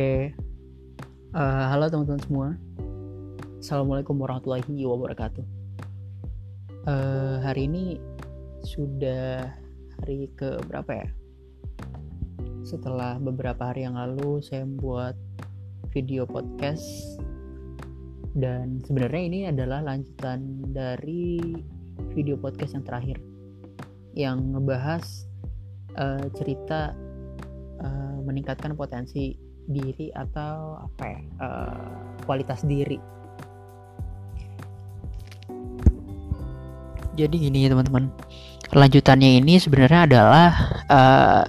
Oke, uh, halo teman-teman semua. Assalamualaikum warahmatullahi wabarakatuh. Uh, hari ini sudah hari ke berapa ya? Setelah beberapa hari yang lalu saya membuat video podcast dan sebenarnya ini adalah lanjutan dari video podcast yang terakhir yang ngebahas uh, cerita meningkatkan potensi diri atau apa ya uh, kualitas diri. Jadi gini teman-teman. Lanjutannya ini sebenarnya adalah uh,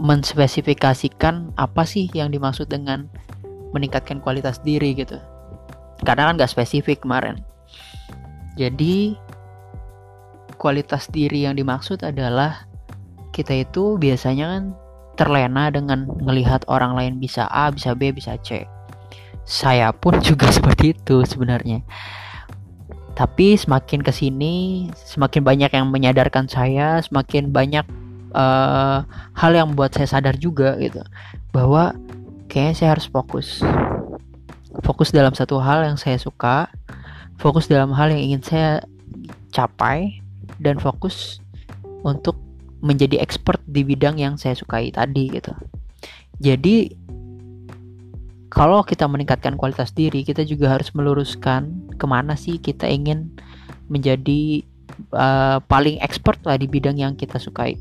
menspesifikasikan apa sih yang dimaksud dengan meningkatkan kualitas diri gitu. Karena kan gak spesifik kemarin. Jadi kualitas diri yang dimaksud adalah kita itu biasanya kan terlena dengan melihat orang lain bisa A, bisa B, bisa C. Saya pun juga seperti itu sebenarnya. Tapi semakin ke sini, semakin banyak yang menyadarkan saya, semakin banyak uh, hal yang membuat saya sadar juga gitu, bahwa kayaknya saya harus fokus, fokus dalam satu hal yang saya suka, fokus dalam hal yang ingin saya capai, dan fokus untuk menjadi expert di bidang yang saya sukai tadi gitu. Jadi kalau kita meningkatkan kualitas diri, kita juga harus meluruskan ke mana sih kita ingin menjadi uh, paling expert lah di bidang yang kita sukai.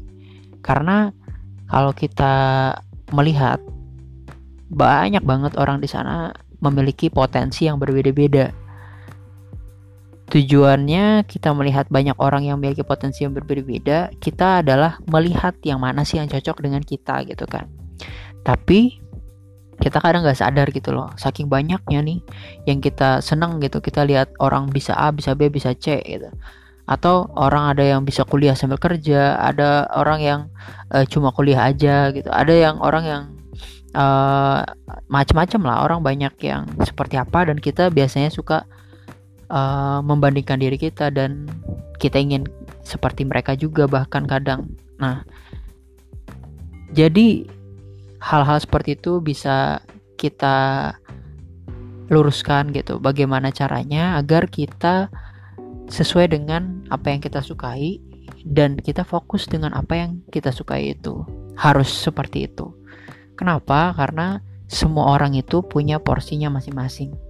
Karena kalau kita melihat banyak banget orang di sana memiliki potensi yang berbeda-beda tujuannya kita melihat banyak orang yang memiliki potensi yang berbeda-beda kita adalah melihat yang mana sih yang cocok dengan kita gitu kan. Tapi kita kadang nggak sadar gitu loh saking banyaknya nih yang kita seneng gitu kita lihat orang bisa A bisa B bisa C gitu. Atau orang ada yang bisa kuliah sambil kerja ada orang yang uh, cuma kuliah aja gitu ada yang orang yang uh, macam-macam lah orang banyak yang seperti apa dan kita biasanya suka uh, membandingkan diri kita dan kita ingin seperti mereka juga bahkan kadang. Nah, jadi hal-hal seperti itu bisa kita luruskan gitu. Bagaimana caranya agar kita sesuai dengan apa yang kita sukai dan kita fokus dengan apa yang kita sukai itu. Harus seperti itu. Kenapa? Karena semua orang itu punya porsinya masing-masing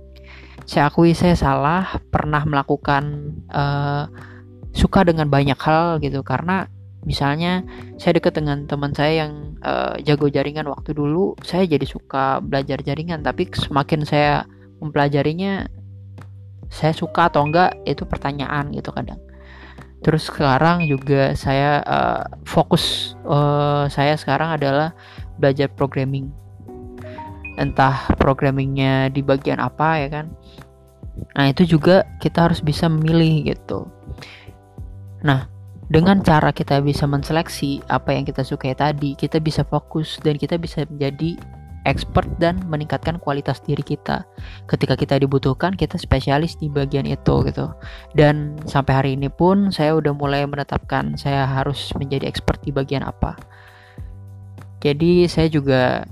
saya akui saya salah pernah melakukan uh, suka dengan banyak hal gitu. Karena misalnya saya dekat dengan teman saya yang uh, jago jaringan waktu dulu saya jadi suka belajar jaringan. Tapi semakin saya mempelajarinya saya suka atau enggak itu pertanyaan gitu kadang. Terus sekarang juga saya uh, fokus uh, saya sekarang adalah belajar programming entah programmingnya di bagian apa ya kan? Nah itu juga kita harus bisa memilih gitu. Nah dengan cara kita bisa menseleksi apa yang kita sukai tadi kita bisa fokus dan kita bisa menjadi expert dan meningkatkan kualitas diri kita. Ketika kita dibutuhkan kita spesialis di bagian itu gitu. Dan sampai hari ini pun saya udah mulai menetapkan saya harus menjadi expert di bagian apa. Jadi saya juga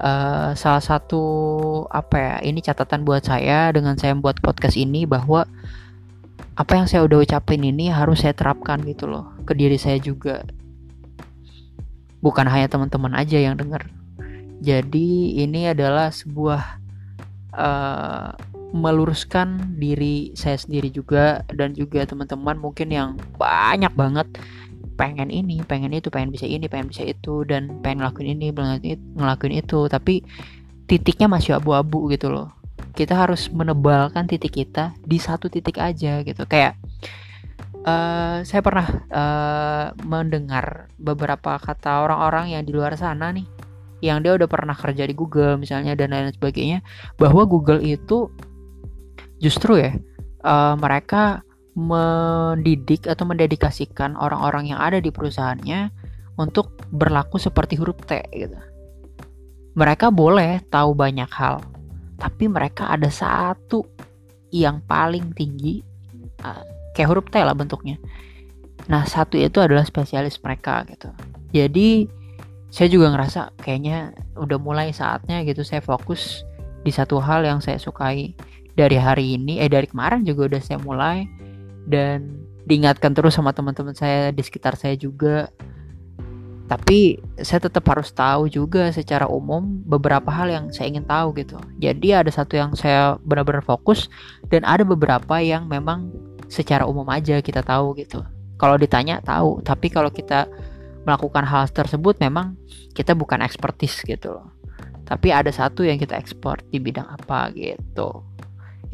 uh, salah satu apa ya ini catatan buat saya dengan saya membuat podcast ini bahwa apa yang saya udah ucapin ini harus saya terapkan gitu loh ke diri saya juga. Bukan hanya teman-teman aja yang dengar jadi ini adalah sebuah uh, meluruskan diri saya sendiri juga dan juga teman-teman mungkin yang banyak banget pengen ini pengen itu pengen bisa ini pengen bisa itu dan pengen ngelakuin ini ngelakuin itu. Tapi titiknya masih abu-abu gitu loh. Kita harus menebalkan titik kita di satu titik aja gitu. Kayak uh, saya pernah uh, mendengar beberapa kata orang-orang yang di luar sana nih yang dia udah pernah kerja di Google misalnya dan lain sebagainya bahwa Google itu justru ya uh, mereka mendidik atau mendedikasikan orang-orang yang ada di perusahaannya untuk berlaku seperti huruf T gitu. Mereka boleh tahu banyak hal, tapi mereka ada satu yang paling tinggi uh, kayak huruf T lah bentuknya. Nah, satu itu adalah spesialis mereka gitu. Jadi saya juga ngerasa kayaknya udah mulai saatnya gitu saya fokus di satu hal yang saya sukai dari hari ini eh dari kemarin juga udah saya mulai dan diingatkan terus sama teman-teman saya di sekitar saya juga. Tapi saya tetap harus tahu juga secara umum beberapa hal yang saya ingin tahu gitu. Jadi ada satu yang saya benar-benar fokus dan ada beberapa yang memang secara umum aja kita tahu gitu. Kalau ditanya tahu. Tapi kalau kita melakukan hal tersebut memang kita bukan ekspertis gitu loh. Tapi ada satu yang kita ekspor di bidang apa gitu.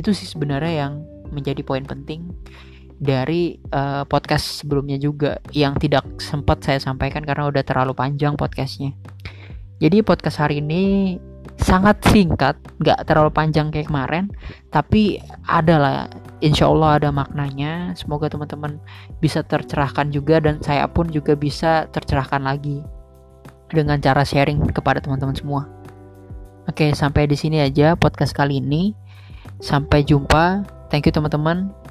Itu sih sebenarnya yang menjadi poin penting dari uh, podcast sebelumnya juga yang tidak sempat saya sampaikan karena udah terlalu panjang podcastnya. Jadi podcast hari ini sangat singkat, nggak terlalu panjang kayak kemarin, tapi ada lah, insya Allah ada maknanya. Semoga teman-teman bisa tercerahkan juga dan saya pun juga bisa tercerahkan lagi dengan cara sharing kepada teman-teman semua. Oke, sampai di sini aja podcast kali ini. Sampai jumpa. Thank you teman-teman.